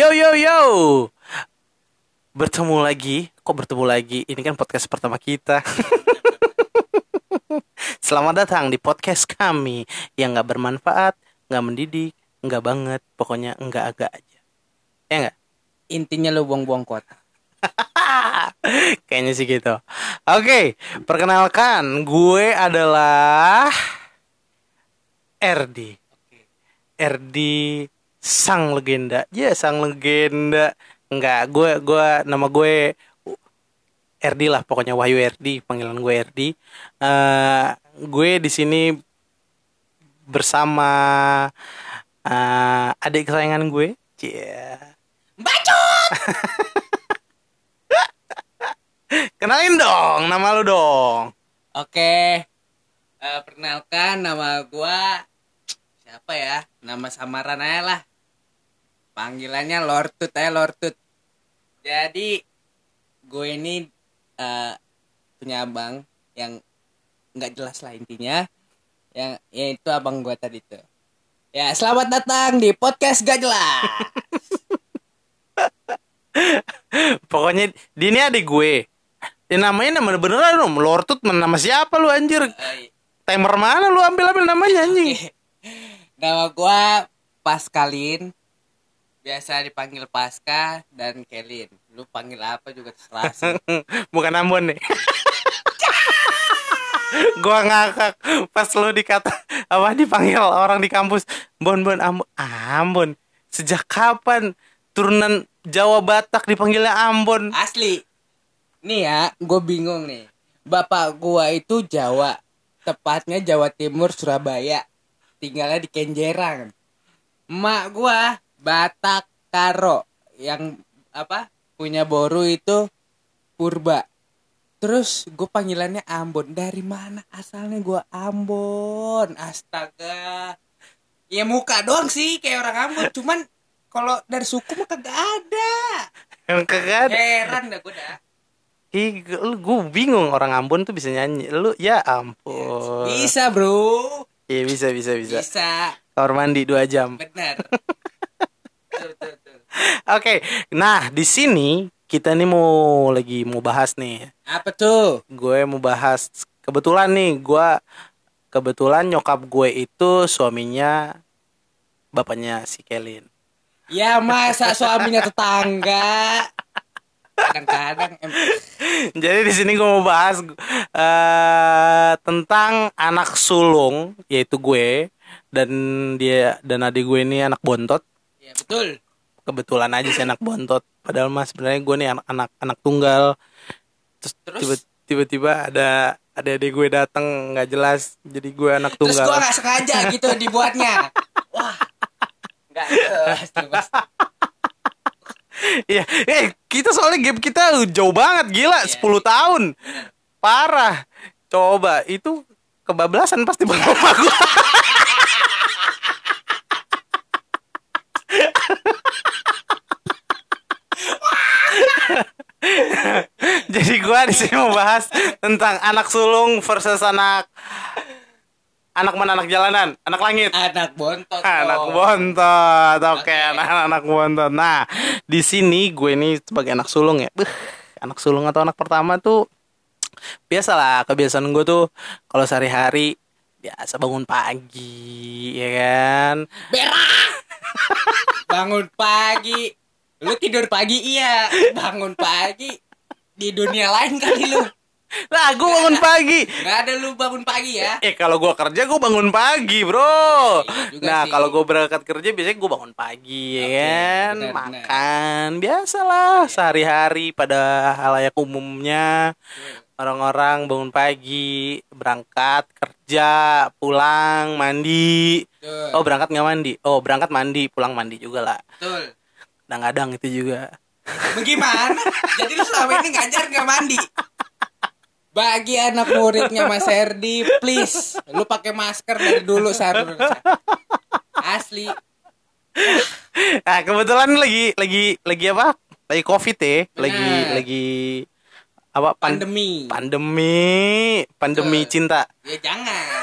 Yo yo yo. Bertemu lagi, kok bertemu lagi? Ini kan podcast pertama kita. Selamat datang di podcast kami yang nggak bermanfaat, nggak mendidik, nggak banget, pokoknya nggak agak aja. Ya nggak? Intinya lu buang-buang kota. Kayaknya sih gitu. Oke, perkenalkan gue adalah RD. RD sang legenda. Ya, sang legenda. Enggak, gue gue nama gue RD lah pokoknya Wahyu RD, panggilan gue RD. Eh, gue di sini bersama eh, adik kesayangan gue. Cia. Bacot! Kenalin dong nama lu dong. Oke. Eh, perkenalkan nama gua siapa ya? Nama samaran aja lah. Panggilannya Lortut aja Lortut. Jadi gue ini eh, punya abang yang nggak jelas lah intinya. Yang ya itu abang gua tadi tuh. Ya, selamat datang di podcast gak jelas. Pokoknya ini adik gue. Ya namanya nama beneran dong. Lortut nama siapa lu anjir? Timer mana lu ambil ambil namanya anjing? Nama gua Paskalin. Biasa dipanggil Pasca dan Kelin. Lu panggil apa juga terserah sih. Bukan Ambon nih. gua ngakak pas lu dikata apa dipanggil orang di kampus Bon Bon Ambon Ambon sejak kapan turunan Jawa Batak dipanggilnya Ambon Asli. Nih ya, gue bingung nih. Bapak gua itu Jawa. Tepatnya Jawa Timur, Surabaya. Tinggalnya di Kenjeran. Emak gua Batak Karo. Yang apa? Punya boru itu Purba. Terus gue panggilannya Ambon. Dari mana asalnya gua Ambon? Astaga. Ya muka doang sih kayak orang Ambon. Cuman kalau dari suku mah kagak ada. yang kagak ada. Heran dah gue dah. Ih, gue bingung orang Ambon tuh bisa nyanyi. Lu ya ampun. Bisa bro. Iya bisa bisa bisa. Bisa. Kamar mandi dua jam. Benar. Oke, nah di sini kita nih mau lagi mau bahas nih. Apa tuh? Gue mau bahas kebetulan nih, gue kebetulan nyokap gue itu suaminya bapaknya si Kelin. Ya masa suaminya tetangga. Kadang-kadang Jadi di sini gue mau bahas eh tentang anak sulung yaitu gue dan dia dan adik gue ini anak bontot. Ya betul. Kebetulan aja sih anak bontot. Padahal mas sebenarnya gue nih anak anak anak tunggal. Terus, Terus? tiba- tiba-tiba ada ada adik gue datang nggak jelas jadi gue anak Terus tunggal. gua nggak sengaja gitu dibuatnya. Wah. Enggak jelas. Iya, eh kita soalnya gap kita jauh banget gila, Iya, 10 tahun. Parah. Coba itu kebablasan pasti bang mama gua. Jadi gua di sini mau bahas tentang anak sulung versus anak anak mana anak jalanan, anak langit. Anak bontot. Anak dong. bontot, oke, Oke. anak-anak bontot. Nah, di sini gue nih sebagai anak sulung ya, Beuh, anak sulung atau anak pertama tuh biasalah kebiasaan gue tuh kalau sehari-hari biasa bangun pagi, ya kan? Berak. Bangun pagi. Lu tidur pagi iya. Bangun pagi. Di dunia lain kali lu. Nah, gue bangun pagi. Gak ada lu bangun pagi ya. Eh kalau gue kerja gue bangun pagi bro. Iya juga nah sih. kalau gue berangkat kerja biasanya gue bangun pagi ya kan, benar, benar. makan biasalah sehari-hari pada halayak umumnya orang-orang bangun pagi berangkat kerja pulang mandi. Betul. Oh berangkat nggak mandi? Oh berangkat mandi pulang mandi juga lah. Betul. Kadang-kadang itu juga. Bagaimana? Jadi lu selama ini ngajar nggak mandi? Bagi anak muridnya Mas Herdi, please, lu pakai masker dari dulu seharusnya. Asli. Nah kebetulan lagi lagi lagi apa? Lagi covid ya, lagi Benar. lagi apa pan- Pandemi. pandemi pandemi Betul. cinta Ya jangan.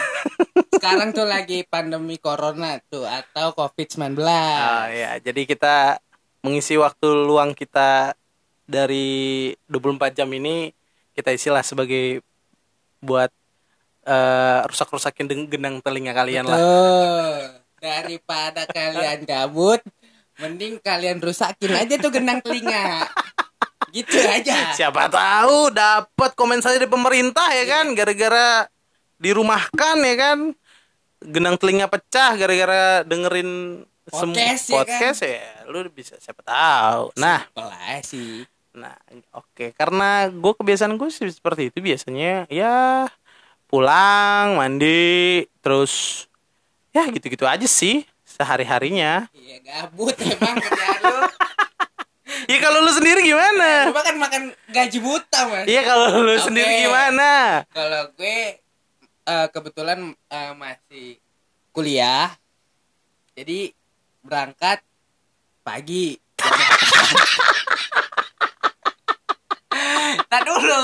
Sekarang tuh lagi pandemi corona tuh atau COVID-19. Oh ya, jadi kita mengisi waktu luang kita dari 24 jam ini kita isilah sebagai buat eh, rusak-rusakin genang telinga kalian lah. Betul. Daripada kalian gabut, mending kalian rusakin aja tuh genang telinga. Gitu aja. Siapa tahu dapat komen saja dari pemerintah ya kan gara-gara dirumahkan ya kan. Genang telinga pecah gara-gara dengerin sem- Podcast, ya kan? podcast ya, lu bisa siapa tahu. Nah, Pelah sih. Nah, oke, karena gue kebiasaan gue sih seperti itu biasanya ya pulang mandi terus ya gitu-gitu aja sih sehari harinya. Iya gabut emang kerjaan lu. Ya kalau lu sendiri gimana? Lu kan makan gaji buta mas. Iya kalau lu Oke. sendiri gimana? Kalau gue eh, kebetulan eh, masih kuliah, jadi berangkat pagi. jam 8. Tak dulu.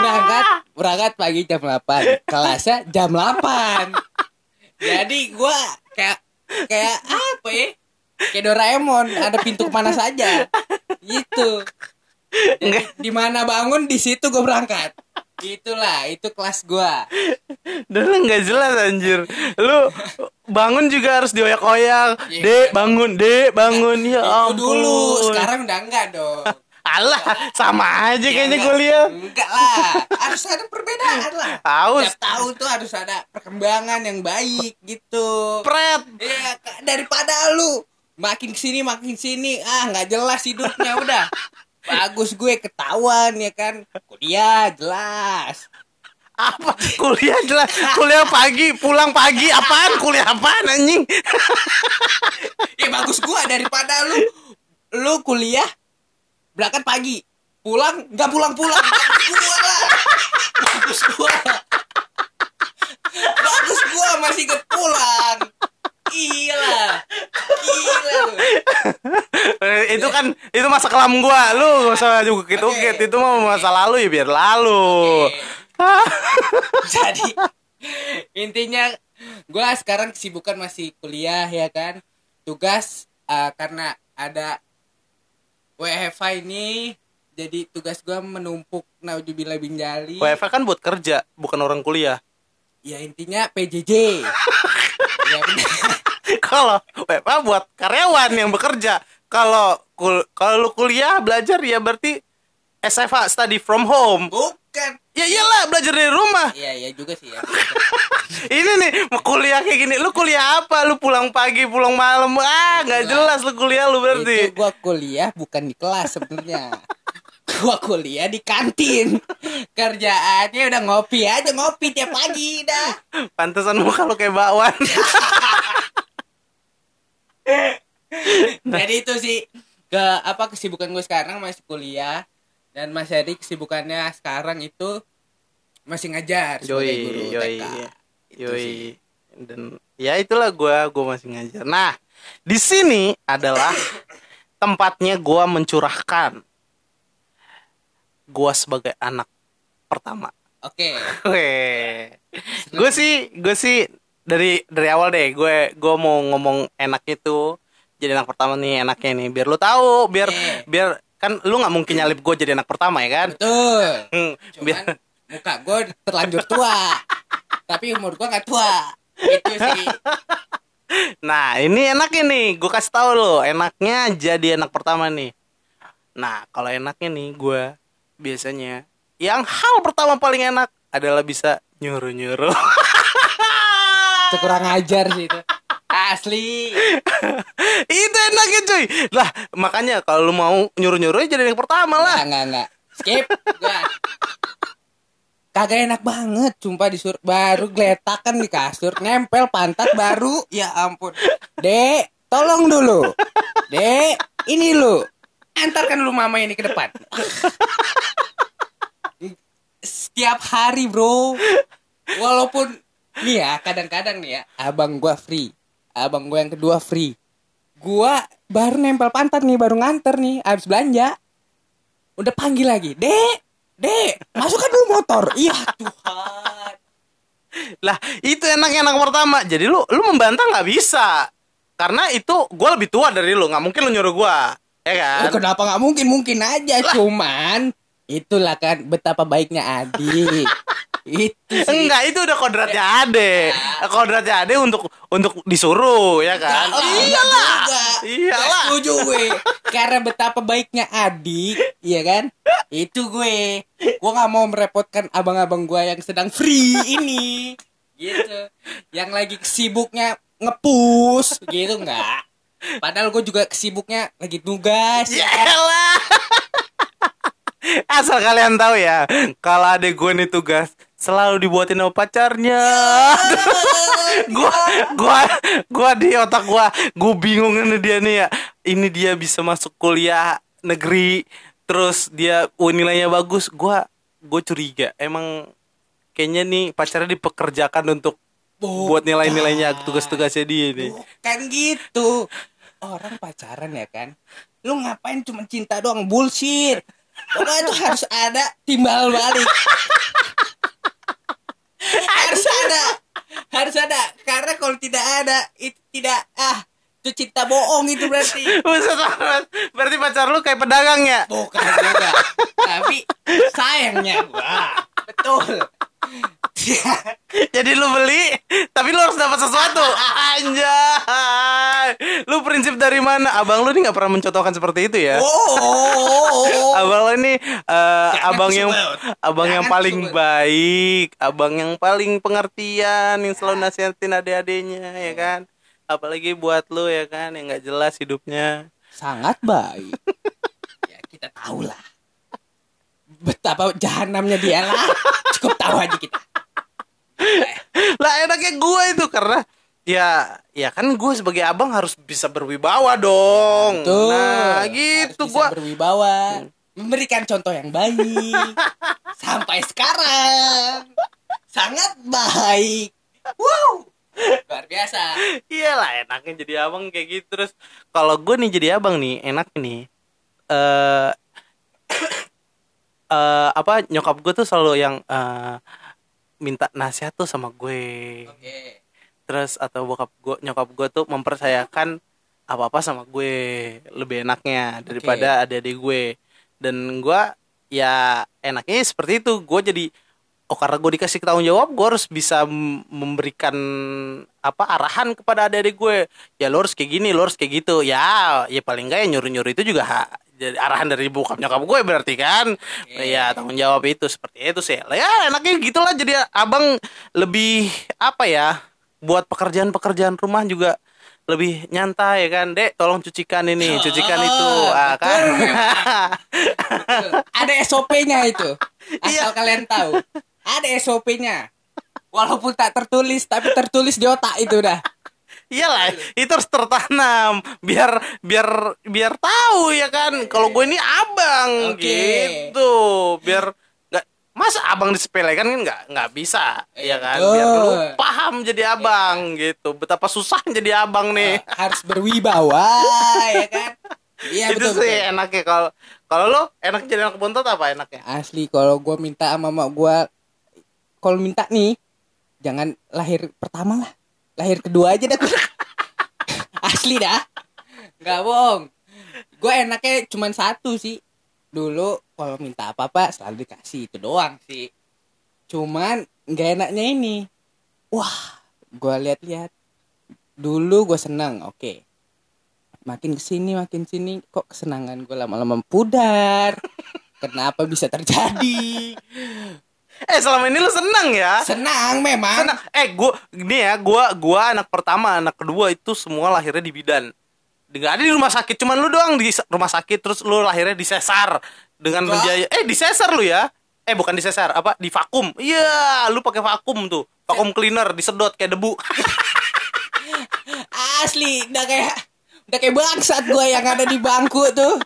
Berangkat berangkat pagi jam 8. Kelasnya jam 8. Jadi gua kayak kayak apa ya? Kayak Doraemon, ada pintu ke mana saja. Gitu. Jadi di mana bangun di situ gue berangkat. Itulah, itu kelas gua. Dan nggak jelas anjir. Lu bangun juga harus dioyak-oyak. Iya. Dek, bangun, Dek, bangun. Ya Itu ampun. dulu, sekarang udah enggak dong. Alah, sama aja kayaknya enggak. kuliah. Enggak lah, harus ada perbedaan lah. Haus, Tiap tahun tuh harus ada perkembangan yang baik gitu. pret. Iya, Kak, daripada lu makin ke sini makin sini ah nggak jelas hidupnya udah bagus gue ketahuan ya kan? Kuliah jelas. Apa? Kuliah jelas. Kuliah pagi pulang pagi. Apaan? Kuliah apaan anjing? Ya bagus gue daripada lu. Lu kuliah berangkat pagi. Pulang nggak pulang pulang gua. Lah bagus gua. Bagus gua masih ke pulang. Lah gila lu kan itu masa kelam gua. Lu gak usah juga gitu Oke. itu mah masa lalu ya biar lalu. Jadi intinya gua sekarang kesibukan masih kuliah ya kan? Tugas eh, karena ada WFH ini jadi tugas gua menumpuk naudzubillah bin jali WFH kan buat kerja bukan orang kuliah. Ya intinya PJJ ya kalau WFH buat karyawan yang bekerja. Kalau kul kalau lu kuliah belajar ya berarti SFH study from home. Bukan. Ya iyalah belajar dari rumah. Iya iya juga sih ya. Ini nih mau kuliah kayak gini lu kuliah apa? Lu pulang pagi pulang malam. Ah nggak jelas lu kuliah lu itu berarti gua kuliah bukan di kelas sebenarnya. Gua kuliah di kantin. Kerjaannya udah ngopi aja ngopi tiap pagi dah. Pantesan muka lu kayak bakwan. Jadi itu sih ke apa kesibukan gue sekarang masih kuliah. Dan Mas Heri kesibukannya sekarang itu masih ngajar sebagai yoi guru yoi. TK Itu yoi dan ya itulah gua gua masih ngajar. Nah di sini adalah tempatnya gua mencurahkan gua sebagai anak pertama. Oke. Gue sih gue sih dari dari awal deh gue gue mau ngomong enaknya tuh jadi anak pertama nih enaknya nih. Biar lu tahu biar Oke. biar kan lu nggak mungkin nyalip gue jadi anak pertama ya kan? Betul. Hmm, cuman biar muka gue terlanjur tua. Tapi umur gue nggak tua. Itu sih. Nah ini enaknya nih. Gue kasih tahu lo enaknya jadi anak pertama nih. Nah kalau enaknya nih gue biasanya yang hal pertama paling enak adalah bisa nyuruh nyuruh kurang ajar sih itu asli. Itu enaknya cuy. Lah makanya kalau lu mau nyuruh nyuruh jadi yang pertama lah. Nggak nggak skip. Gua kagak enak banget sumpah disuruh baru geletakan di kasur nempel pantat baru. Ya ampun. Dek tolong dulu. Dek ini lu. Antarkan dulu mama ini ke depan. Setiap hari bro. Walaupun nih ya kadang-kadang nih ya abang gua free abang gua yang kedua free. Gua baru nempel pantat nih baru nganter nih habis belanja. Udah panggil lagi dek dek masukkan dulu motor? Iya tuhan. Lah itu enak enak pertama. Jadi lu lu membantah nggak bisa. Karena itu gue lebih tua dari lu nggak mungkin lu nyuruh gue ya kan? Eh, Kenapa nggak mungkin? Mungkin aja, cuman itulah kan betapa baiknya Adi. Itu sih. Enggak, itu udah kodratnya Ade. Kodratnya Ade untuk untuk disuruh ya kan. Oh, Iyalah. juga. Iyalah. Setuju gue. Karena betapa baiknya Adi, iya kan? Itu gue. Gue nggak mau merepotkan abang-abang gue yang sedang free ini. Gitu. Yang lagi sibuknya ngepus gitu enggak. Padahal gue juga kesibuknya lagi tugas. ya kan? Asal kalian tahu ya, kalau adek gue nih tugas selalu dibuatin sama pacarnya. gua gua gua di otak gua gua bingung ini dia nih ya. Ini dia bisa masuk kuliah negeri terus dia oh, nilainya bagus. Gua gue curiga emang kayaknya nih pacarnya dipekerjakan untuk buat nilai-nilainya tugas-tugasnya dia nih. Bukan gitu. Orang pacaran ya kan. Lu ngapain cuma cinta doang bullshit. Pokoknya itu harus ada timbal balik. Harus ada. Harus ada. Karena kalau tidak ada itu tidak ah itu cinta bohong itu berarti. Buset amat. Berarti pacar lu kayak pedagang ya? Bukan juga. Tapi sayangnya gua. Betul. Jadi lu beli, tapi lu harus dapat sesuatu. Anjay. Lu prinsip dari mana? Abang lu nih nggak pernah mencontohkan seperti itu ya? Oh. Abang lu ini eh, abang yang abang yang Jangan paling sebut. baik, abang yang paling pengertian, yang selalu nasihatin adik-adiknya ya kan. Apalagi buat lu ya kan yang nggak jelas hidupnya. sangat baik. ya kita tahu lah. Betapa jahanamnya dia lah. Cukup tahu aja kita. lah enaknya gue itu karena ya ya kan gue sebagai abang harus bisa berwibawa dong. Tuh. Nah gitu gue berwibawa, memberikan contoh yang baik sampai sekarang. Sangat baik. Wow. Luar biasa. Iyalah enaknya jadi abang kayak gitu terus kalau gue nih jadi abang nih enak nih eh eh apa nyokap gue tuh selalu yang eh, minta nasihat tuh sama gue. Oke. terus atau bokap gue nyokap gue tuh mempercayakan apa apa sama gue lebih enaknya daripada adik-adik gue. Dan gue ya enaknya seperti itu. Gue jadi oh karena gue dikasih tanggung jawab gue harus bisa memberikan apa arahan kepada adik-adik gue. Ya lo harus kayak gini lo harus kayak gitu. Ya ya paling enggak ya nyuruh nyuruh itu juga ha- jadi arahan dari bokap nyokap gue berarti kan ya tanggung jawab itu seperti itu sih ya enaknya gitulah jadi abang lebih apa ya buat pekerjaan-pekerjaan rumah juga lebih nyantai ya kan dek tolong cucikan ini cucikan itu ah, kan Ada SOP-nya itu. Iya. Asal kalian tahu. Ada SOP-nya. Walaupun tak tertulis tapi tertulis di otak itu dah. Iyalah itu harus tertanam biar biar biar tahu ya kan kalau gue ini abang Oke. gitu. Biar nggak masa abang disepelekan kan nggak nggak bisa ya kan? Biar lu paham jadi abang gitu. Betapa susah jadi abang nih. Harus berwibawa ya kan. Iya itu betul, sih betul. enaknya kalau kalau lo enak jadi anak bontot apa enaknya? Asli kalau gue minta sama mak gue kalau minta nih jangan lahir pertama lah. Lahir kedua aja dah. Asli dah. Nggak bohong. Gue enaknya cuman satu sih. Dulu kalau minta apa-apa selalu dikasih itu doang sih. Cuman nggak enaknya ini. Wah, gue lihat-lihat. Dulu gue seneng, oke. Makin ke sini, makin sini, kok kesenangan gue lama-lama pudar. Kenapa bisa terjadi? Eh selama ini lo senang ya Senang memang. Senang. Eh, gua ini ya, gua gua anak pertama, anak kedua itu semua lahirnya di bidan. Nggak ada di rumah sakit, cuman lu doang di rumah sakit terus lu lahirnya di sesar dengan Enggak. menjaya eh di sesar lu ya. Eh bukan di sesar, apa? Di vakum. Iya, lu pakai vakum tuh. Vakum cleaner disedot kayak debu. Asli, udah kayak udah kayak bangsat gue yang ada di bangku tuh.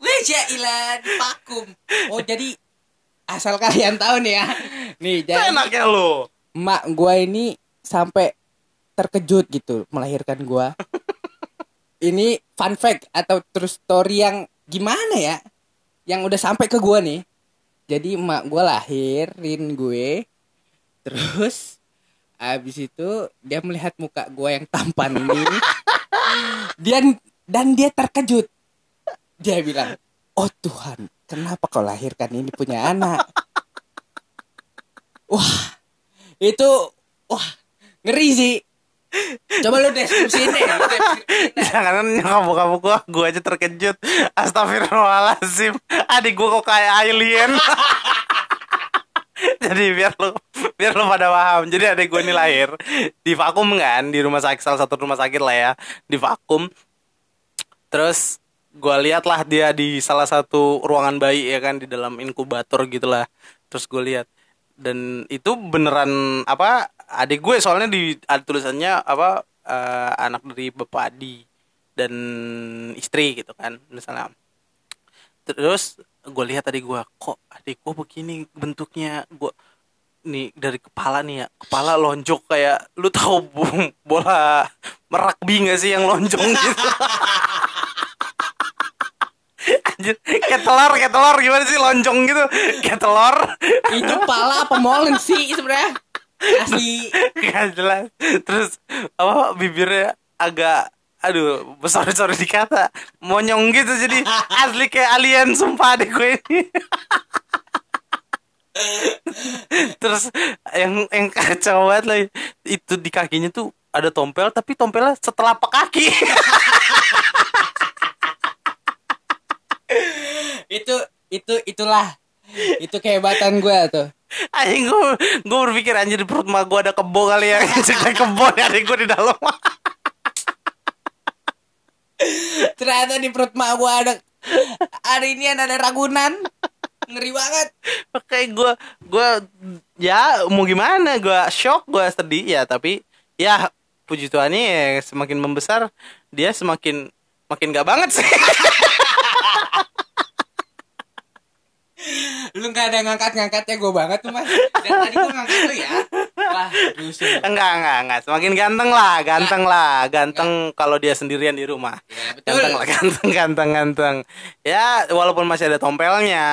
Wih, di vakum. Oh, jadi asal kalian tahu nih ya. Nih, jadi Enaknya lu. mak gue ini sampai terkejut gitu melahirkan gue. Ini fun fact atau true story yang gimana ya? Yang udah sampai ke gue nih. Jadi emak gue lahirin gue. Terus abis itu dia melihat muka gue yang tampan ini. dia dan dia terkejut. dia bilang oh Tuhan kenapa kau lahirkan ini punya anak wah itu wah ngeri sih coba lu deskripsiin deh. Jangan nyokap kamu gua, gua aja terkejut. Astagfirullahaladzim. Adik gua kok kayak alien. Jadi biar lu biar lu pada paham. Jadi adik gua ini lahir di vakum kan, di rumah sakit salah satu rumah sakit lah ya, di vakum. Terus gua lihat lah dia di salah satu ruangan bayi ya kan di dalam inkubator gitulah. Terus gue lihat dan itu beneran apa adik gue soalnya di ada tulisannya apa eh, anak dari bapak Adi dan istri gitu kan misalnya. Terus gue lihat tadi gue kok adik gue begini bentuknya? Gue nih dari kepala nih ya kepala lonjok kayak lu tahu bola merakbi gak sih yang lonjong gitu Anjir, kayak telur, kayak telur. Gimana sih lonjong gitu? Kayak telur. Itu pala apa molen sih sebenarnya? Asli. Gak jelas. Terus apa bibirnya agak Aduh besar besar dikata. Monyong gitu jadi. Asli kayak alien sumpah adek gue. Ini Terus yang yang kacau banget lah Itu di kakinya tuh ada tompel Tapi tompelnya setelah kaki itu itu itulah. Itu kehebatan gue tuh. Anjing gue Gue berpikir anjir di perut mah gue ada kebo kali ya. Jadi kebo adek gue di dalam. Ternyata di perut mak gue ada hari ini ada ragunan. Ngeri banget. Kayak gue gue ya mau gimana? Gue shock gue sedih ya. Tapi ya puji Tuhan ya semakin membesar dia semakin makin gak banget sih lu nggak ada ngangkat-ngangkatnya gue banget tuh mas. Dan tadi gue ngangkat lu ya. Wah rusuh enggak enggak enggak. Semakin ganteng lah ganteng lah. Ganteng kalau dia sendirian di rumah. Ya betul. Ganteng lah ganteng ganteng ganteng. Ya walaupun masih ada tompelnya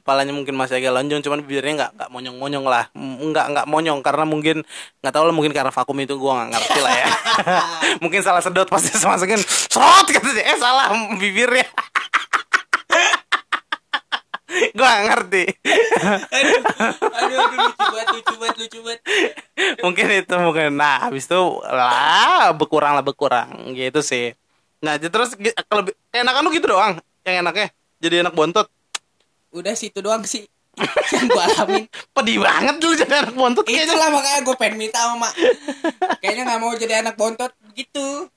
kepalanya mungkin masih agak lonjong cuman bibirnya nggak nggak monyong monyong lah. M- nggak nggak monyong karena mungkin nggak tahu lah mungkin karena vakum itu gua nggak ngerti lah ya. Mungkin salah sedot pasti masukin serot kata dia eh salah bibirnya gua nggak ngerti. Aduh aduh aduh lucu banget lucu banget lucu banget. Mungkin itu mungkin. Nah habis itu lah berkurang lah berkurang. Gitu sih. Nah jadi terus kalau keenakan lu gitu doang. Yang enaknya jadi anak bontot. Udah situ doang sih. Yang gue alamin. Pedih banget lu jadi anak bontot kayaknya. Itulah makanya gue pengen minta sama mak. Kayaknya nggak mau jadi anak bontot begitu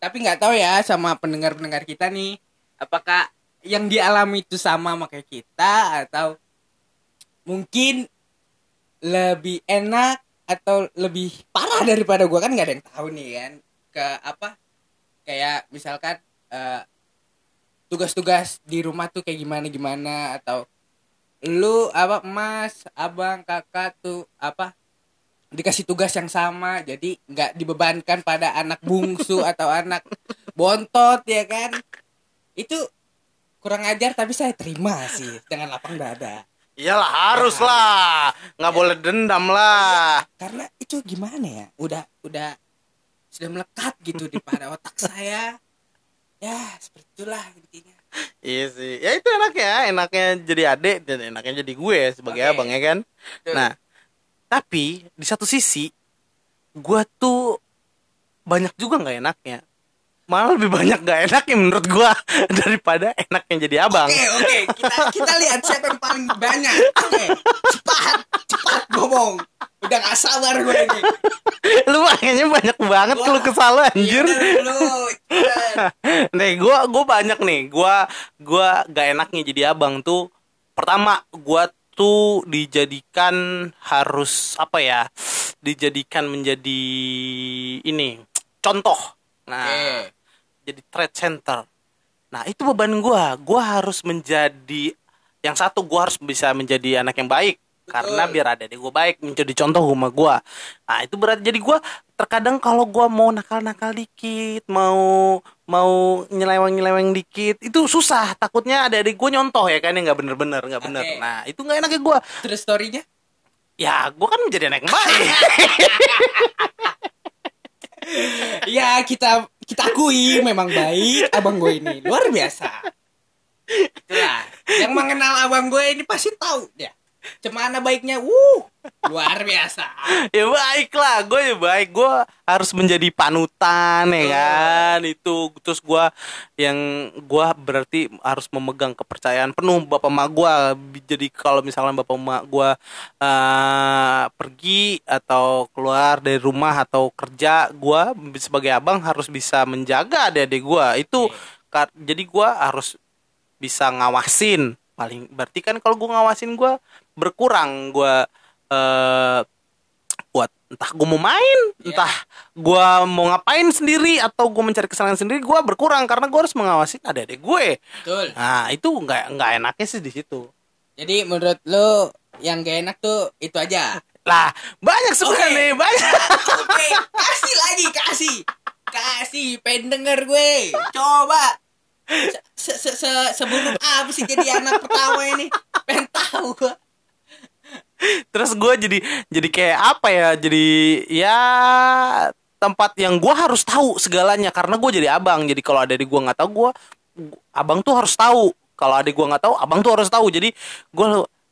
tapi nggak tahu ya sama pendengar pendengar kita nih. Apakah yang dialami itu sama sama kayak kita atau mungkin lebih enak atau lebih parah daripada gue kan nggak ada yang tahu nih kan? Ke apa? Kayak misalkan eh, tugas-tugas di rumah tuh kayak gimana gimana? Atau lu apa mas abang kakak tuh apa dikasih tugas yang sama jadi nggak dibebankan pada anak bungsu atau anak bontot ya kan? Itu kurang ajar tapi saya terima sih. Dengan lapang dada. Iyalah harus lah. Nggak boleh dendam lah. Karena itu gimana ya? Udah udah sudah melekat gitu di pada otak saya. Ya seperti itulah intinya. Iya sih. Ya itu enaknya. Enaknya jadi adik dan enaknya jadi gue sebagai Oke. abang ya kan? Betul. nah tapi di satu sisi gue tuh banyak juga nggak enaknya malah lebih banyak gak enaknya menurut gue daripada enaknya jadi abang Oke oke kita kita lihat siapa yang paling banyak. Oke cepat cepat ngomong. Udah gak sabar gue ini. lu kayaknya banyak banget Wah. lu kesal lu, anjir Iya, nih gue gue banyak nih gue gue gak enaknya jadi abang tuh pertama gue tuh dijadikan harus apa ya dijadikan menjadi ini contoh nah. Jadi trade center. Nah itu beban gue gue harus menjadi yang satu gue harus bisa menjadi anak yang baik. Karena biar ada adik gue baik menjadi contoh rumah gue nah itu berat. Jadi gue terkadang kalau gue mau nakal-nakal dikit mau mau nyeleweng nyeleweng dikit itu susah. Takutnya ada adik gue nyontoh ya kan? Yang nggak bener-bener nggak bener. Oke. nah itu nggak enaknya gue Terus storynya? ya gue kan menjadi anak yang baik. Ya kita kita akui memang baik abang gue ini. Luar biasa. itulah. Yang mengenal abang gue ini pasti tahu dia cemana baiknya? Wuh luar biasa. Ya baik lah gue ya baik. Gue harus menjadi panutan ya kan? Itu terus gue yang gue berarti harus memegang kepercayaan penuh bapak emak gue jadi kalau misalnya bapak emak gue eh, pergi atau keluar dari rumah atau kerja gue sebagai abang harus bisa menjaga adik-adik gue itu kar- jadi gue harus bisa ngawasin paling berarti kan kalau gue ngawasin gue berkurang gue eh buat entah gue mau main Iya. entah gue mau ngapain sendiri atau gue mencari kesenangan sendiri gue berkurang karena gue harus mengawasin adik-adik gue. Betul. Nah itu nggak nggak enaknya sih di situ. Jadi menurut lo yang gak enak tuh itu aja? Lah banyak sebenarnya Oke. nih banyak. Oke kasih lagi kasih. Kasih pengen denger gue. Coba se se se seburuk apa sih jadi anak pertama ini. Pengen tahu gue terus gue jadi jadi kayak apa ya jadi ya tempat yang gue harus tahu segalanya karena gue jadi abang. Jadi kalau ada di gue nggak tahu gue abang tuh harus tahu. Kalau adik gue nggak tahu abang tuh harus tahu. Jadi gue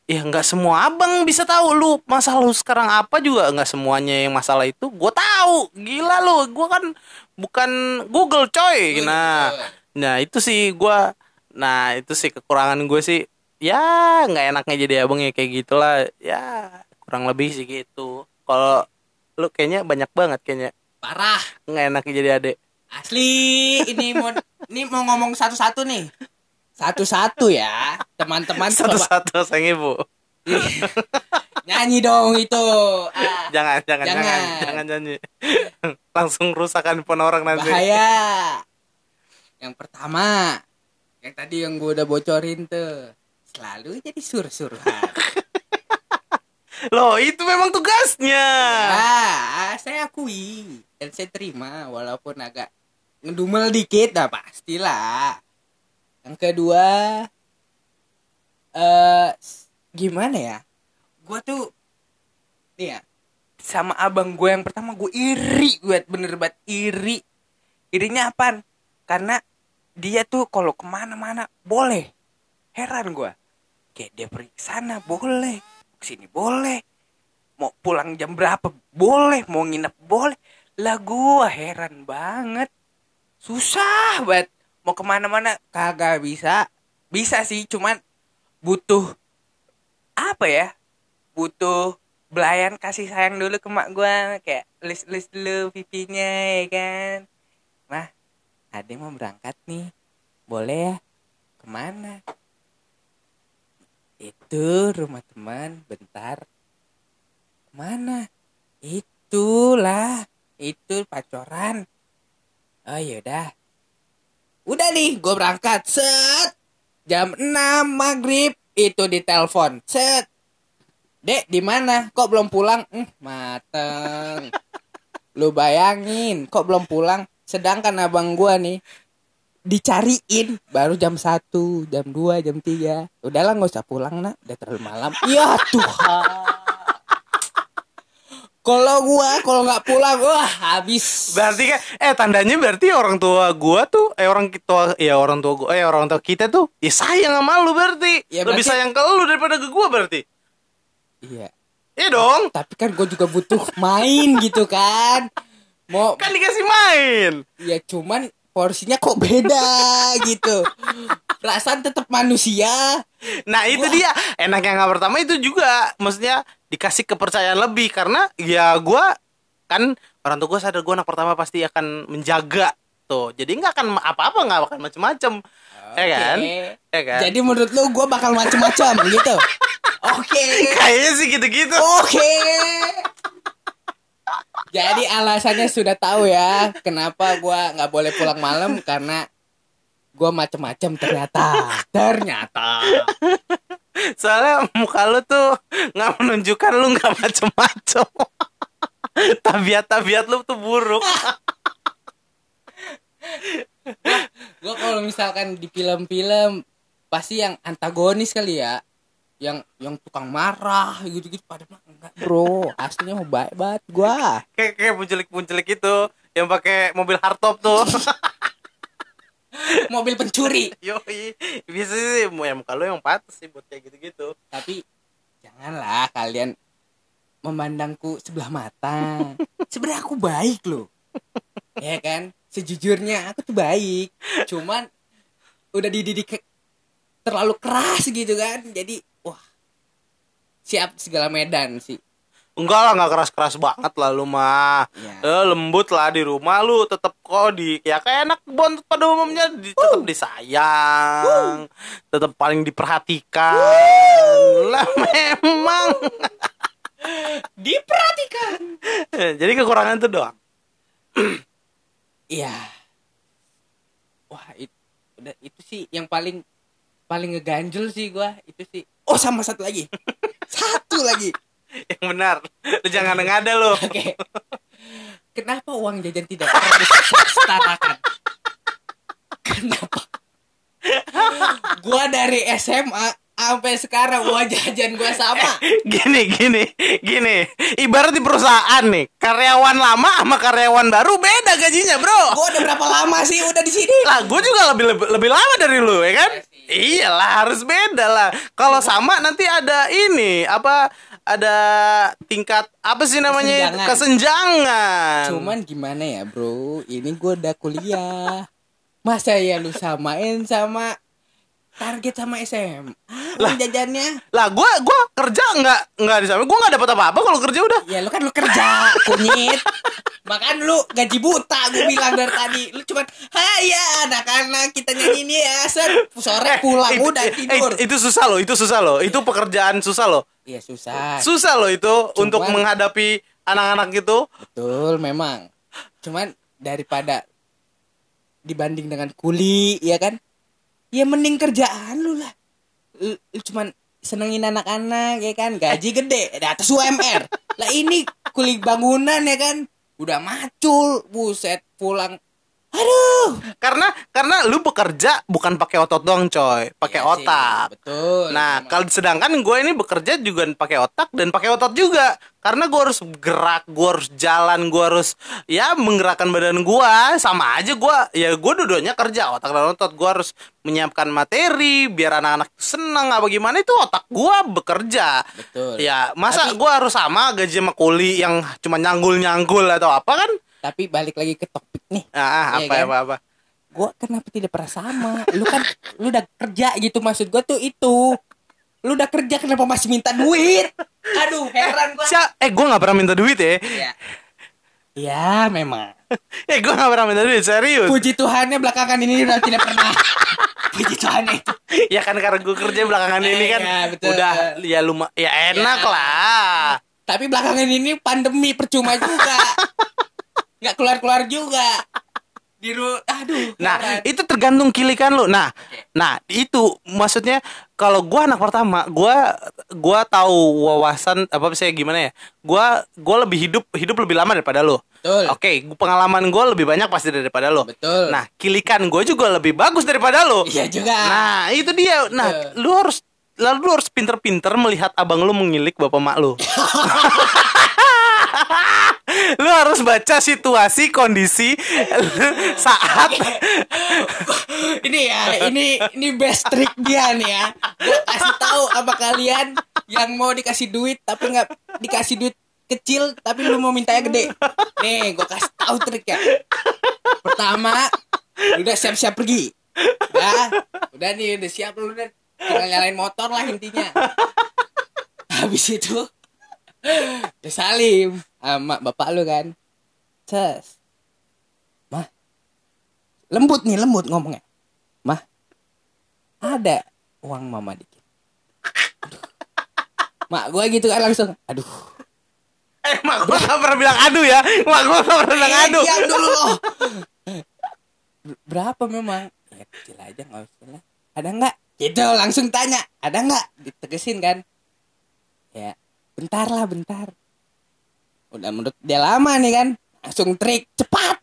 ya nggak semua abang bisa tahu lu. Masalah lu sekarang apa juga? Nggak semuanya yang masalah itu gue tahu. Gila lu gue kan bukan Google coy. Nah nah itu sih gue nah itu sih kekurangan gue sih. Ya nggak enaknya jadi abang ya kayak gitulah. Ya kurang lebih sih gitu. Kalau lu kayaknya banyak banget kayaknya. Parah. Nggak enaknya jadi adek asli ini mau ini mau ngomong satu-satu nih. Satu-satu ya teman-teman coba. Satu-satu sang ibu. Nyanyi dong itu. Ah, jangan jangan jangan Jangan. jangan nyanyi. Langsung rusak handphone orang nanti. Bahaya yang pertama yang tadi yang gue udah bocorin tuh selalu jadi sur-suruhan loh itu memang tugasnya. Ah saya akui dan saya terima walaupun agak ngedumel dikit dah pastilah. Yang kedua eh gimana ya? Gue tuh nih ya sama abang gue yang pertama gue iri gue bener banget iri. Irinya apaan? Karena dia tuh kalau ke mana-mana boleh. Heran gue kayak dia pergi sana boleh. Ke sini boleh. Mau pulang jam berapa boleh. Mau nginep boleh. Lah gua heran banget. Susah banget. Mau ke mana-mana kagak bisa. Bisa sih cuman butuh apa ya? Butuh belayan kasih sayang dulu ke mak gua. Kayak list list dulu pipinya ya kan? Mah ada mau berangkat nih. Boleh ya? Ke mana? Itu rumah teman bentar. Mana itulah. Itu pacoran. Oh yaudah udah. Nih gue berangkat. Set. Jam 6 maghrib itu di telepon set. Dek di mana? Kok belum pulang? Hmm, mateng. Lu bayangin kok belum pulang sedangkan abang gua nih dicariin baru jam 1, jam 2, jam 3. Udahlah nggak usah pulang nak, udah terlalu malam. Ya Tuhan. Kalau gua kalau nggak pulang wah habis. berarti kan eh tandanya berarti orang tua gua tuh eh orang tua ya orang tua gua eh orang tua kita tuh ya sayang sama lu berarti Ya, lebih berarti- sayang ke lu daripada ke gua berarti Iya. iya dong Tapi kan gue juga butuh main gitu kan. Mau kan dikasih main ya cuman porsinya kok beda gitu. Perasaan tetap manusia. Nah itu Wah. dia enak yang nggak pertama itu juga maksudnya dikasih kepercayaan lebih karena ya gua kan orang tua gue sadar gue anak pertama pasti akan menjaga tuh jadi nggak akan apa-apa nggak akan macem-macem ya kan ya kan Jadi menurut lu gue bakal macem-macem gitu. Oke. kayaknya sih gitu-gitu Oke. Jadi alasannya sudah tahu ya kenapa gua nggak boleh pulang malam karena gua macem-macem ternyata. Ternyata. soalnya muka lu tuh nggak menunjukkan lu nggak macem-macem tabiat-tabiat lu tuh buruk Gua kalau misalkan di film-film pasti yang antagonis kali ya. Yang yang tukang marah gitu-gitu pada mah enggak, Bro. Aslinya mau baik banget gua. kayak kayak puncelik-puncelik itu yang pakai mobil hardtop tuh mobil pencuri Yoi, bisa sih ya muka lu yang pantas sih buat kayak gitu-gitu. tapi janganlah kalian memandangku sebelah mata sebenarnya aku baik loh ya kan sejujurnya aku tuh baik cuman udah dididik terlalu keras gitu kan jadi siap segala medan sih Enggak lah, nggak keras-keras banget lah lu mah. ya Eh, lembut lah di rumah lu tetap kok di ya kayak anak bontot pada umumnya di, tetap disayang, tetap paling diperhatikan. Lah memang. diperhatikan Jadi kekurangan itu doang. Iya. Wah, itu udah itu sih yang paling paling ngeganjel sih gua, itu sih. Oh, sama satu lagi. satu lagi. Yang benar. Lu jangan ngada lu. Oke. Kenapa uang jajan tidak disetarakan? Kenapa? gua dari SMA sampai sekarang uang jajan gua sama. Gini, gini, gini. Ibarat di perusahaan nih, karyawan lama sama karyawan baru beda gajinya, bro. Gua udah berapa lama sih udah di sini? Lah, gue juga lebih, lebih lebih lama dari lu, ya kan? Iya Iyalah, harus beda lah. Kalau sama nanti ada ini apa? Ada tingkat apa sih namanya? Kesenjangan. Kesenjangan. Cuman gimana ya bro Ini gue udah kuliah Masa ya lu samain sama Target sama SMA Uang jajannya lah, gue gua kerja nggak nggak di sana. Gue nggak dapat apa-apa kalau kerja udah. Ya lu kan lu kerja Kunyit Makan lu gaji buta Gue bilang dari tadi Lu cuman Hai anak-anak Kita nyanyi ini ya Set Sore pulang itu, Udah eh, tidur itu susah loh, itu susah loh. Itu pekerjaan susah loh. Iya susah Susah loh itu untuk menghadapi anak-anak gitu. Betul memang Cuman daripada Dibanding dengan kuli Ya kan Ya mending kerjaan lu lah. Lu, cuman senengin anak-anak ya kan? Gaji gede Di atas UMR Lah ini kuli bangunan ya kan? Udah macul Buset pulang Aduh Karena karena lu bekerja bukan pakai otot doang, coy. Pakai Iya sih, otak. Betul Nah, kalau sedangkan gue ini bekerja juga pakai otak dan pakai otot juga. Karena gue harus gerak, gue harus jalan, gue harus ya menggerakkan badan gue. Sama aja gue, ya gue dua-duanya kerja otak dan otot. Gue harus menyiapkan materi biar anak-anak senang apa gimana itu otak gue bekerja. Betul Ya masa Tapi- gue harus sama gaji sama kuli yang cuma nyanggul-nyanggul atau apa kan? Tapi balik lagi ke topik nih Ah, Iya apa kan? apa apa. Gua kenapa tidak pernah sama Lu kan Lu udah kerja gitu Maksud gua tuh itu Lu udah kerja kenapa masih minta duit Aduh heran gua Sia- eh gue nggak pernah minta duit ya. Ya, ya memang Eh gue gak pernah minta duit serius. Puji Tuhannya belakangan ini udah tidak pernah Puji Tuhannya itu ya kan karena gue kerja belakangan ini kan Iya, betul. udah ya lumah ya enak Ya. lah. Tapi belakangan ini pandemi percuma juga nggak keluar-keluar juga di ru aduh Nah itu tergantung kilikan lu. Nah, nah itu maksudnya kalau gua anak pertama, gua gua tahu wawasan apa sih gimana ya? Gua gua lebih hidup hidup lebih lama daripada lu. betul Oke, gua- pengalaman gua lebih banyak pasti daripada lu. betul Nah, kilikan gue juga lebih bagus daripada lu. iya juga Nah, itu dia. Nah, Betul. lu harus lalu lu harus pinter-pinter melihat abang lu mengilik bapak mak lu. lu harus baca situasi kondisi saat. Ini ya ini ini best trick dia nih ya. Gua kasih tahu apa kalian yang mau dikasih duit tapi nggak dikasih duit kecil tapi lu mau mintanya gede. Nih gue kasih tahu triknya pertama udah siap-siap pergi. Udah udah nih udah siap lu udah. Tinggal nyalain motor lah intinya. Habis itu udah salim sama bapak lu kan. Ses. Mah. Lembut nih lembut ngomongnya. Mah. Ada uang mama dikit. Aduh. mak gue gitu kan langsung aduh. Eh mak gua gak pernah bilang aduh ya. Mak gua gak pernah bilang Eh, aduh. diam dulu loh berapa memang? Ya kecil aja nggak usah lah. Ada nggak? Gitu langsung tanya. Ada nggak? Ditegesin kan. Ya bentar lah bentar udah menurut dia lama nih kan. Langsung trik cepat.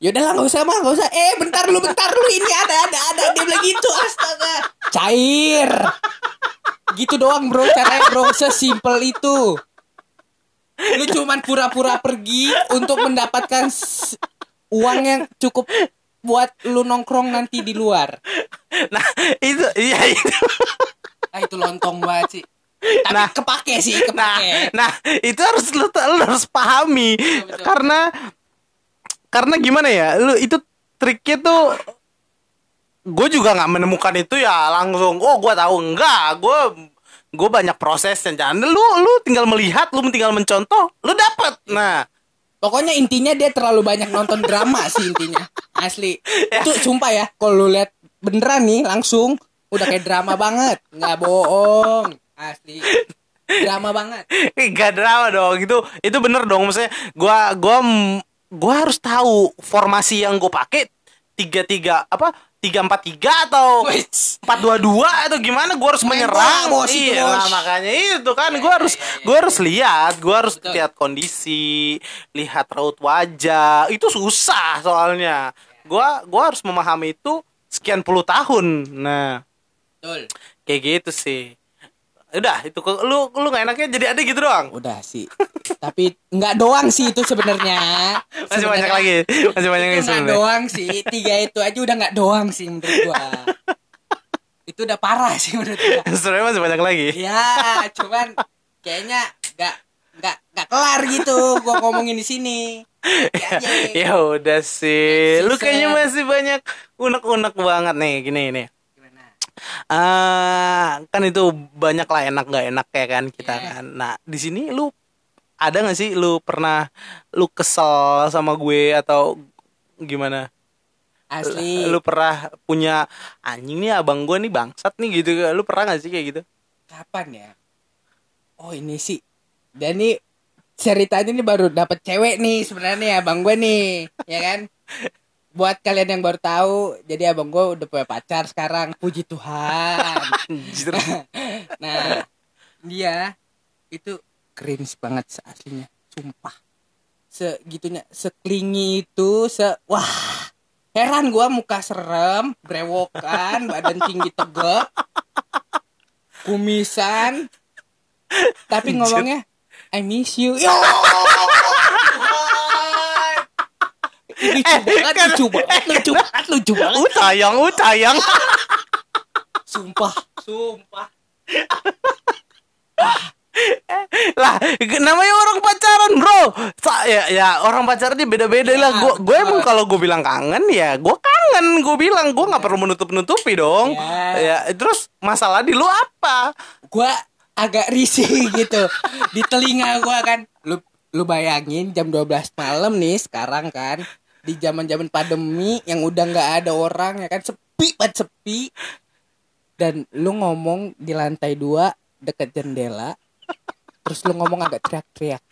Yaudah lah nggak usah mah nggak usah. Eh bentar lu bentar lu ini ada ada ada. Dia bilang gitu astaga. Cair. Gitu doang bro. Caranya bro. Sesimpel itu. Lu cuman pura-pura pergi untuk mendapatkan uang yang cukup buat lu nongkrong nanti di luar. Nah, itu iya itu. Ah itu lontong banget sih. Tapi Nah. kepake sih, Nah, kepake. nah itu harus lu, lu harus pahami betul. karena karena gimana ya? Lu itu triknya tuh gue juga nggak menemukan itu ya langsung oh gue tahu enggak gue gue banyak prosesnya jangan lu lu tinggal melihat lu tinggal mencontoh lu dapet nah Pokoknya intinya dia terlalu banyak nonton drama sih intinya. Asli. Ya. Itu sumpah ya, kalau lu lihat beneran nih langsung udah kayak drama banget. nggak bohong. Asli. Drama banget. Gak drama dong. Itu itu bener dong. Maksudnya gua gua gua harus tahu formasi yang gue pakai tiga tiga apa tiga empat tiga atau empat dua dua atau gimana gue harus Main menyerang. bos, iya lah, makanya itu kan. Gue Ya, harus ya, ya, ya. gue harus lihat gue harus Betul. lihat kondisi lihat raut wajah. Itu susah soalnya. Gue gua harus memahami itu sekian puluh tahun. Nah. Betul. kayak gitu sih udah itu kok lu lu nggak enaknya jadi ada gitu doang Udah sih. Tapi nggak doang sih itu sebenarnya. masih banyak Sebenarnya lagi masih banyak lagi nggak doang sih. Tiga itu aja udah nggak doang sih menurut gua. itu udah parah sih menurut gua. sebenarnya masih banyak lagi Ya, cuman kayaknya nggak nggak nggak kelar gitu gua ngomongin di sini. Ya, ya udah sih lu kayaknya masih banyak unek-unek banget nih gini nih Ah kan itu banyak lah enak nggak enak ya kan kita Iya. kan nah di sini lu ada nggak sih lu pernah lu kesel sama gue atau gimana Asli. lu pernah punya anjing nih abang gue nih bangsat nih gitu lu pernah nggak sih kayak gitu kapan ya? Oh ini sih. Dan nih ceritanya ini baru dapet cewek nih sebenarnya nih abang gue nih, ya kan? Buat kalian yang baru tahu, jadi abang gue udah punya pacar sekarang, puji Tuhan. Nah, dia itu cringe banget aslinya, sumpah. Segitunya, seklingi itu, se wah, heran gua muka serem, brewokan, badan tinggi tegak, kumisan, tapi ngomongnya I miss you. Yo! lucu banget, kan- lucu banget, lucu banget, lucu banget. uh tayang uh Sumpah, sumpah. lah namanya orang pacaran bro. Sa- ya ya orang pacaran dia beda-beda Ya, lah gue gue emang kalau gue bilang kangen ya gue kangen. Gue bilang gue nggak perlu menutup nutupi dong. Ya. ya terus masalah di lu apa? Gua agak risih gitu. Di telinga gua kan. Lu lu bayangin jam 12 malam nih sekarang kan di zaman-zaman pandemi yang udah nggak ada orang ya kan sepi banget sepi dan lu ngomong di lantai dua deket jendela terus lu ngomong agak teriak-teriak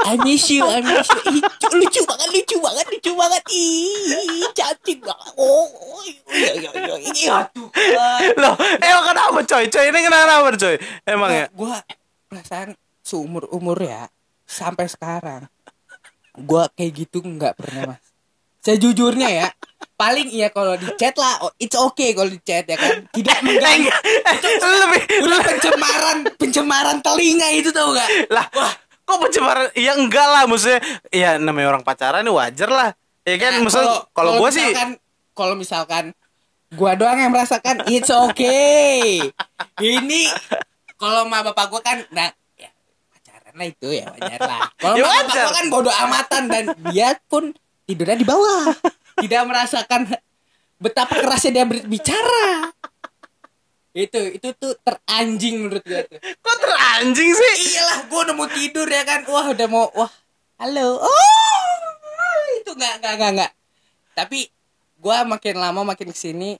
I miss you, I miss you. Ih, cu- lucu banget, lucu banget, lucu banget. Ih, cantik banget. Oh, oh iya, iya, iya, iya. Tuhan. loh emang kenapa coy coy ini kenapa coy emang ya gue perasaan seumur umur ya sampai sekarang gue kayak gitu nggak pernah mas sejujurnya ya paling iya kalau di chat lah oh, it's okay kalau di chat ya kan. Tidak mengganggu. lebih udah pencemaran pencemaran telinga itu tau gak lah kok pencemaran? Ya enggak lah maksudnya ya namanya orang pacaran ini wajar lah. Ya kan? Nah, maksudnya kalau gue sih kalau misalkan gua doang yang merasakan it's okay. Ini kalau ma bapak gua kan nah ya pacaran lah itu ya wajar lah. Kalau Ya bapak gua kan bodoh amatan dan dia pun tidurnya di bawah. Tidak merasakan betapa kerasnya dia berbicara itu itu tuh teranjing menurut gua tuh. Kok teranjing sih? Iyalah gua udah mau tidur ya kan. Wah udah mau wah. Halo. Oh itu nggak nggak nggak nggak. Tapi gua makin lama makin ke sini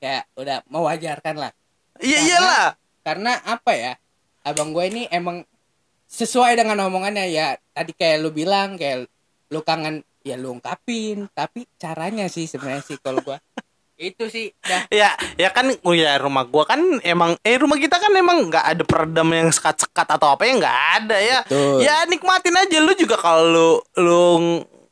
ya udah mewajarkan lah. Iya iyalah. karena apa ya? Abang gue ini emang sesuai dengan omongannya ya. Tadi kayak lu bilang kayak lu kangen ya lu ungkapin. Tapi caranya sih sebenarnya sih kalau gua. Itu sih dah. Ya ya kan oh ya rumah gua kan emang eh rumah kita kan emang nggak ada peredam yang sekat-sekat atau apa ya nggak ada ya. Betul. ya nikmatin aja. Lu juga kalau lu lu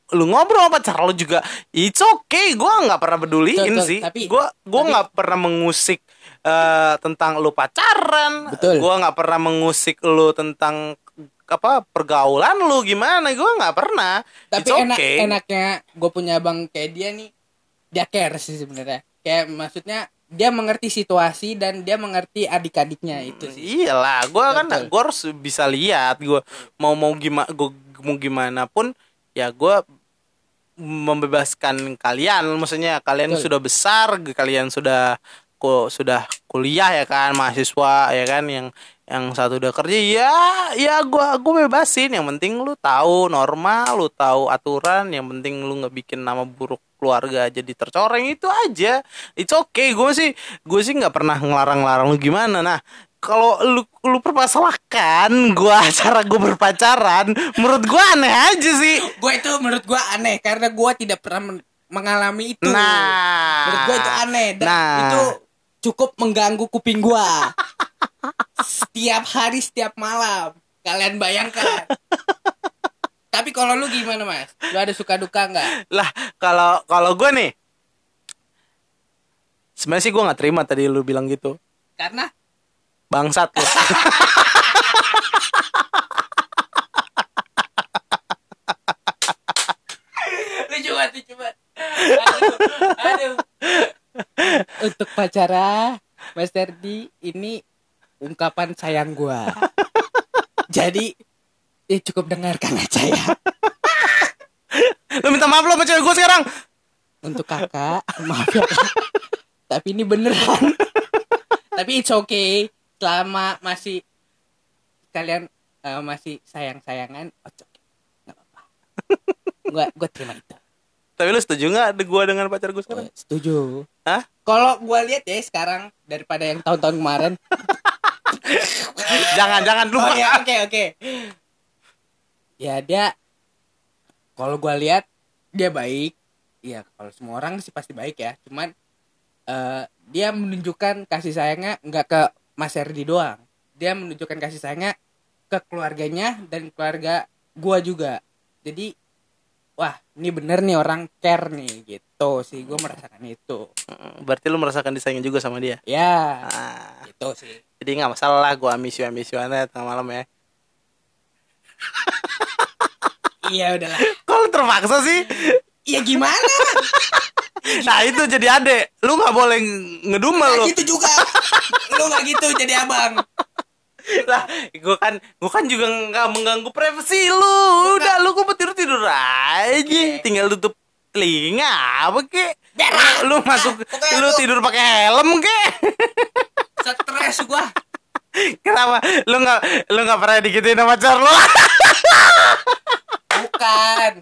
lu ngobrol sama pacar lu juga it's okay. Gua nggak pernah peduliin Betul, sih. Tapi- gua gua tapi- nggak pernah mengusik eh, tentang lu pacaran. Betul. gua nggak pernah mengusik lu tentang apa pergaulan lu gimana? Gua nggak pernah. Tapi It's enak okay. enaknya gue punya abang kayak dia nih dia care sih sebenarnya. Kayak maksudnya dia mengerti situasi dan dia mengerti adik-adiknya itu sih. iyalah gue kan gue harus bisa lihat gue mau mau gimana gue mau gimana pun ya gue membebaskan kalian. Maksudnya kalian Betul. sudah besar kalian sudah kok sudah kuliah ya kan mahasiswa ya kan yang yang satu udah kerja ya ya gua gua bebasin. Yang penting lu tahu norma lu tahu aturan. Yang penting lu nggak bikin nama buruk keluarga jadi tercoreng itu aja. It's okay. Gue sih gue sih nggak pernah ngelarang-larang lu gimana. Nah kalau lu lu permasalahkan gua cara gue berpacaran menurut gua aneh aja sih. Gue itu menurut gue aneh. Karena gue tidak pernah men- mengalami itu. Nah. Menurut gue itu aneh. Dan nah. itu cukup mengganggu kuping gue setiap hari setiap malam. Kalian bayangkan. Tapi kalau lu gimana mas? Lu ada suka duka nggak? Lah kalau kalau gue nih sebenarnya sih gue nggak terima tadi lu bilang gitu. Karena? Bangsat lu. Lucu banget lucu banget. Aduh, aduh. untuk pacara Mas Terdi ini ungkapan sayang gua. Jadi ya cukup dengarkan aja ya. Lu minta maaf lu sama cewek gue sekarang? Untuk kakak maaf ya. Tapi ini beneran. Tapi it's okay. Selama masih kalian eh, masih sayang sayangan oke nggak apa-apa. Gua gua terima itu. Tapi lu setuju ada gue dengan pacar gue sekarang? Eh, setuju. Hah? kalau gua lihat ya sekarang daripada yang tahun-tahun kemarin jangan jangan lu. Oke oke oke. Ya dia kalau gua lihat dia baik. Ya kalau semua orang sih pasti baik ya. Cuman eh, dia menunjukkan kasih sayangnya nggak ke Mas Erdi doang. Dia menunjukkan kasih sayangnya ke keluarganya dan keluarga gua juga. Jadi wah ini bener nih orang care nih gitu. Sih gua merasakan itu. Berarti lu merasakan disayangin juga sama dia? Ya ah, gitu sih. Jadi nggak masalah lah gue amisu aja tengah malam ya. Iya udahlah. Kalau terpaksa sih? Ya gimana? Nah itu jadi adek. Lu nggak boleh ngedumel lu. Nggak gitu juga. Lu nggak gitu jadi abang lah gue kan gue kan juga nggak mengganggu privasi lu. Udah lu kok tidur tidur aja. Oke. tinggal tutup telinga apa Berak. lu masuk pokoknya lu tidur pakai helm kek stres gua. Kenapa? Lu nggak lu nggak pernah digituin sama pacar lu? Bukan.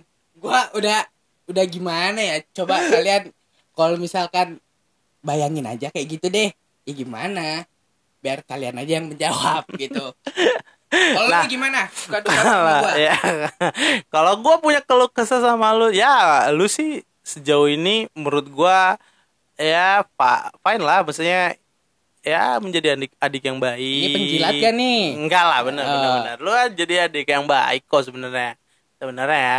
Gua udah udah gimana ya? Coba kalian kalau misalkan bayangin aja kayak gitu deh. Ya gimana biar kalian aja yang menjawab gitu. Kalau Nah. lu gimana? Suka duka sama gua? ya. Kalau gue punya keluh kesah sama lu ya lu sih sejauh ini menurut gua ya pak fine lah maksudnya ya menjadi adik adik yang baik ini penjilat kan nih? Enggak lah bener Oh. bener bener. Lu jadi adik yang baik kok sebenarnya sebenarnya ya.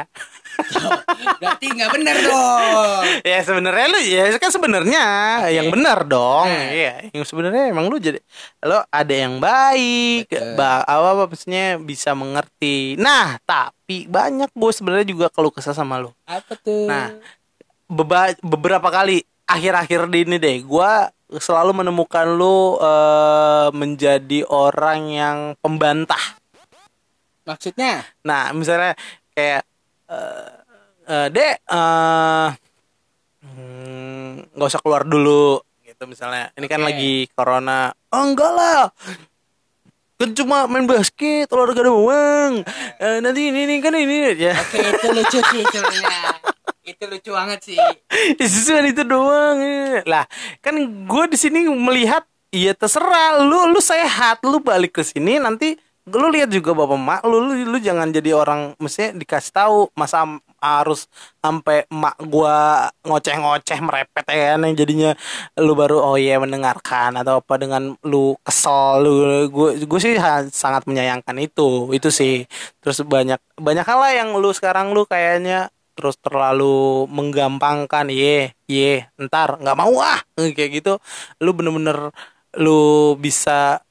Berarti nggak bener dong. Ya sebenarnya lu ya kan sebenarnya. Oke. yang benar dong. Nah. iya yang sebenarnya emang lu jadi lo ada yang baik. Ba apa apa maksudnya bisa mengerti. Nah tapi banyak gue sebenarnya juga kalau kesal sama lu. Apa tuh? Nah. Beba- beberapa kali akhir-akhir di ini deh gue selalu menemukan lu eh, menjadi orang yang pembantah. Maksudnya? Nah, misalnya kayak eh eh, Dek hmm, nggak usah keluar dulu gitu misalnya. Ini kan Oke. lagi corona. Oh, enggak lah. Kan cuma main basket, olahraga doang. Eh, nanti ini, ini kan ini ya. oke itu lucu sih sebenarnya itu lucu banget sih Sesuatu itu doang. Lah, kan gue di sini melihat Iya terserah lu lu sehat lu balik ke sini nanti lu lihat juga bapak mak lu, lu lu jangan jadi orang mestinya dikasih tahu masa harus sampai mak gua ngoceh-ngoceh merepet ya kan yang jadinya lu baru oh iya mendengarkan atau apa dengan lu kesel lu gue gue sih sangat menyayangkan itu itu sih. Terus banyak banyak hal lah yang lu sekarang lu kayaknya terus terlalu menggampangkan ye ye ntar nggak mau ah kayak gitu. Lu bener-bener lu bisa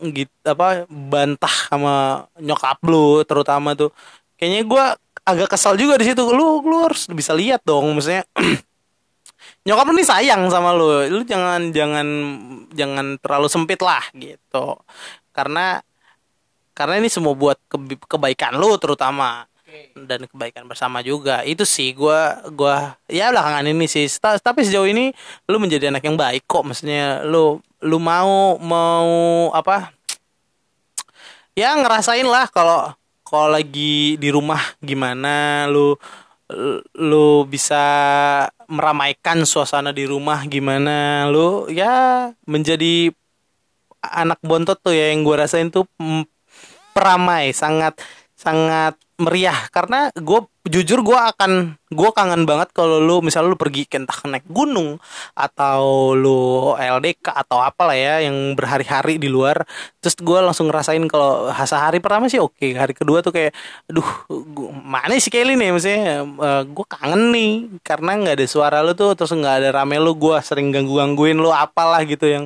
gitu apa bantah sama nyokap lu terutama tuh. Kayaknya gua agak kesal juga di situ. Lu lu harus bisa lihat dong maksudnya nyokap lu nih sayang sama lu. Lu jangan jangan jangan terlalu sempit lah gitu. Karena karena ini semua buat keb- kebaikan lu terutama. Dan kebaikan bersama juga. Itu sih gua gua ya belakangan ini sih. Ta- tapi sejauh ini lu menjadi anak yang baik kok. Maksudnya lu lu mau mau apa? Ya ngerasain lah kalau kalau lagi di rumah gimana lu lu bisa meramaikan suasana di rumah gimana. Lu ya menjadi anak bontot tuh ya yang gue rasain tuh mm, peramai sangat sangat meriah. Karena gue jujur gue akan gue kangen banget kalau lu misalnya lu pergi entah naik gunung atau lu LDK atau apalah ya yang berhari-hari di luar. Terus gue langsung ngerasain kalau hari pertama sih oke hari kedua tuh kayak aduh gua, mana sih Kelly nih? Maksudnya gue kangen nih karena nggak ada suara lu tuh terus nggak ada rame lu gue sering ganggu gangguin lu apalah gitu yang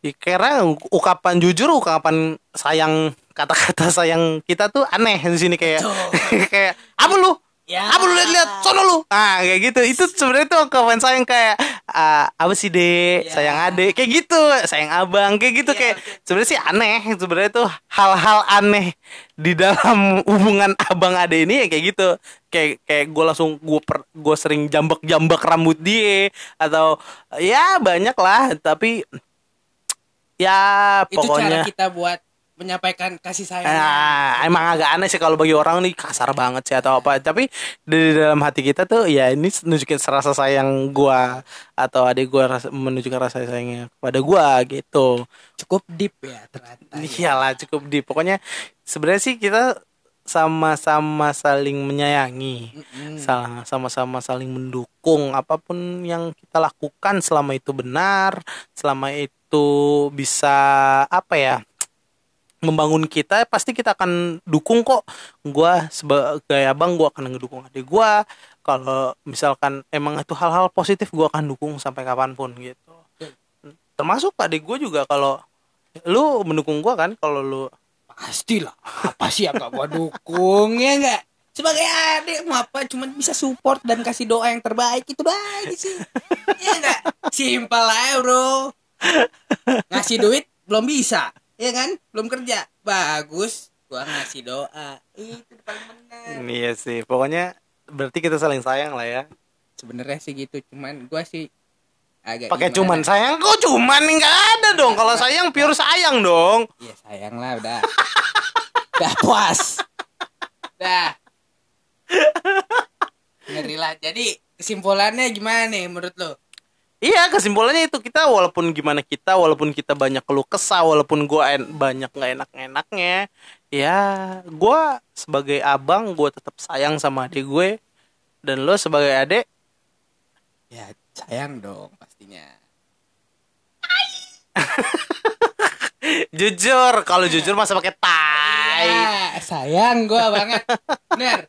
ya, karena ukapan jujur ukapan sayang kata-kata sayang kita tuh aneh di sini kayak kayak apa lu? Ya. apa lu lihat-lihat? Sono lu. Ah kayak gitu. Itu sebenarnya tuh kawan sayang kayak ah, apa sih dek? Ya. sayang adek kayak gitu. Sayang abang. Kayak gitu Ya, kayak oke. sebenarnya sih aneh. Sebenarnya tuh hal-hal aneh di dalam hubungan abang ade ini ya kayak gitu. Kayak kayak gue langsung gue per gue sering jambak jambak rambut dia atau ya banyak lah tapi ya Itu pokoknya cara kita buat menyampaikan kasih sayang. Nah, emang agak aneh sih kalau bagi orang nih kasar banget sih atau apa. Tapi di dalam hati kita tuh ya ini nunjukin rasa sayang gua atau adik gua rasa, menunjukkan rasa sayangnya kepada gua gitu. Cukup deep ya ternyata. ya. Iyalah cukup di. Pokoknya sebenarnya sih kita sama-sama saling menyayangi. Salah- sama-sama saling mendukung apa pun yang kita lakukan selama itu benar, selama itu bisa apa ya? Membangun kita pasti kita akan dukung kok gua sebagai abang gua akan ngedukung adik gua kalau misalkan emang itu hal-hal positif gua akan dukung sampai kapan pun gitu termasuk adik gua juga kalau lu mendukung gua kan kalau lu Pastilah. Apa sih yang gak gua dukung ya enggak? Sebagai adik mau apa cuman bisa support dan kasih doa yang terbaik itu baik sih. Iya enggak? Simpel aja, Bro. Ngasih duit belum bisa. Iya kan? Belum kerja. Bagus. Gua ngasih doa. Itu paling benar. iya sih pokoknya berarti kita saling sayang lah ya Sebenarnya sih gitu, cuman gua sih agak pakai cuman sayang kok cuman nggak ada dong kalau sayang pure sayang dong Iya sayang lah udah. udah puas. Dah. Ngeri lah. Jadi kesimpulannya gimana nih menurut lo? Iya kesimpulannya itu kita walaupun gimana kita walaupun kita banyak keluh kesah walaupun gua en- banyak nggak enak enaknya ya gua sebagai abang gua tetap sayang sama adik gue dan lo sebagai adik Ya sayang dong pastinya. jujur kalau jujur masa pakai tai Ya, sayang gua banget. Bener.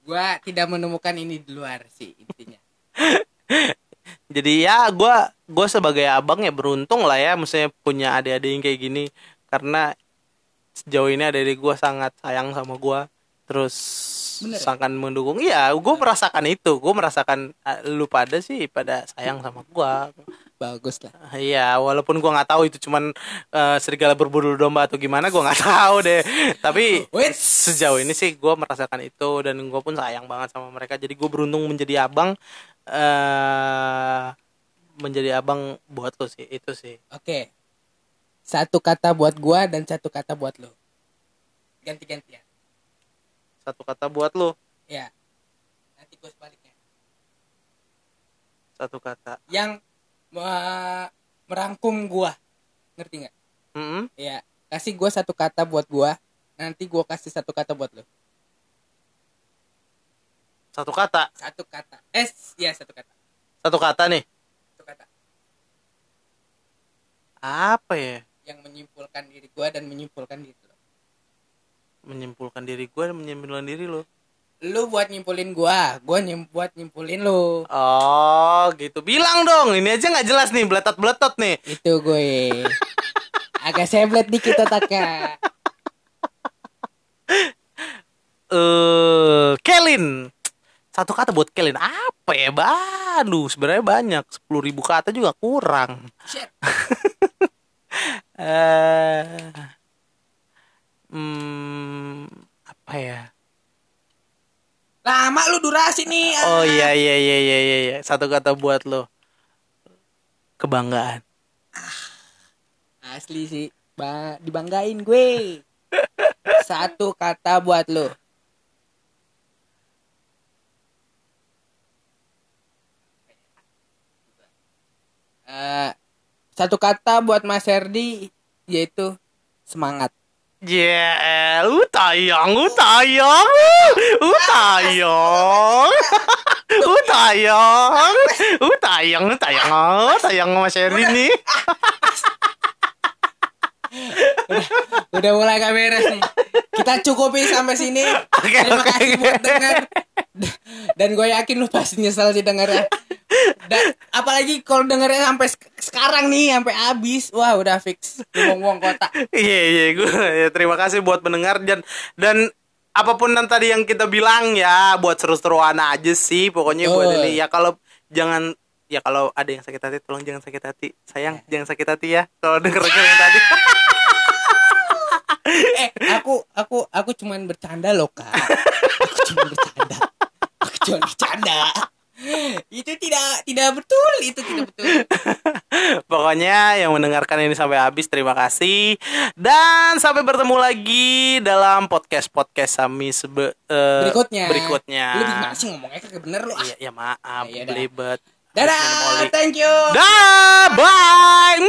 Gua tidak menemukan ini di luar sih intinya. jadi ya gua gua sebagai abang ya beruntung lah ya maksudnya punya adik-adik yang kayak gini. Karena sejauh ini adik-adik gua sangat sayang sama gua. Terus Bener ya? sangat mendukung. Iya gue merasakan itu. Gue merasakan ah, lu pada sih pada sayang sama gua Bagus lah. Iya, walaupun gua nggak tahu itu cuman eh, serigala berbulu domba atau gimana, gua nggak tahu deh. Tapi Wait. sejauh ini sih gua merasakan itu dan gua pun sayang banget sama mereka. Jadi gue beruntung menjadi abang, eh menjadi abang buat lo sih itu sih. Oke. Satu kata buat gua dan satu kata buat lo. Ganti-gantian. Satu kata buat lo, Ya. Nanti gua sebaliknya. satu kata. Yang merangkum gua. Ngerti nggak? Mm-mm. Ya. Kasih gua satu kata buat gua. Nanti gua kasih satu kata buat lo. Satu kata, Satu kata. Eh, ya satu kata. satu kata nih. Satu kata. Apa ya? Yang menyimpulkan diri gua dan menyimpulkan diri lo. Menyimpulkan diri gua dan menyimpulkan diri lo. Lu buat nyimpulin gua, gua nyim buat nyimpulin lu. Oh, gitu. Bilang dong, ini aja nggak jelas nih, beletot-beletot nih. Itu gue. Agak seblet dikit otaknya. eh Kelin satu kata buat kalian apa ya Aduh sebenarnya banyak sepuluh ribu kata juga kurang Shit. eh hmm, apa ya Lama lu durasi nih. ah. oh iya iya iya iya iya iya. satu kata buat lo kebanggaan Asli sih. Ba dibanggain gue. Satu kata buat lu. Eh, satu kata buat Mas Herdi yaitu semangat. Ya, lu tayang, lu tayang, lu tayang, lu tayang, lu tayang, lu tayang, oh, tayang Mas Heri nih. Udah mulai gak beres nih. Kita cukupi sampai sini. Oke, Terima oke, kasih oke. buat denger. Dan gue yakin lu pasti nyesel sih dengernya. Dan apalagi kalau dengernya sampai sek- sekarang nih, sampai habis. Wah, udah fix. Buang-buang kota. Iya iya gue ya, terima kasih buat pendengar dan dan apa pun yang tadi yang kita bilang ya buat seru-seruan aja sih pokoknya buat Betul. ini ya kalau jangan ya kalau ada yang sakit hati tolong jangan sakit hati sayang jangan sakit hati ya kalau denger denger yang tadi Eh, aku aku aku cuman bercanda loh, Kak. Aku cuman bercanda. Aku cuman bercanda. Itu tidak tidak betul, itu tidak betul. Pokoknya yang mendengarkan ini sampai habis terima kasih dan sampai bertemu lagi dalam podcast podcast Sami sebe, eh, Berikutnya. berikutnya. Lu gimana sih ngomongnya kagak bener lu? Ah. Iya ya maaf Ya, yaudah. belibet. Dadah, thank you. Dah bye.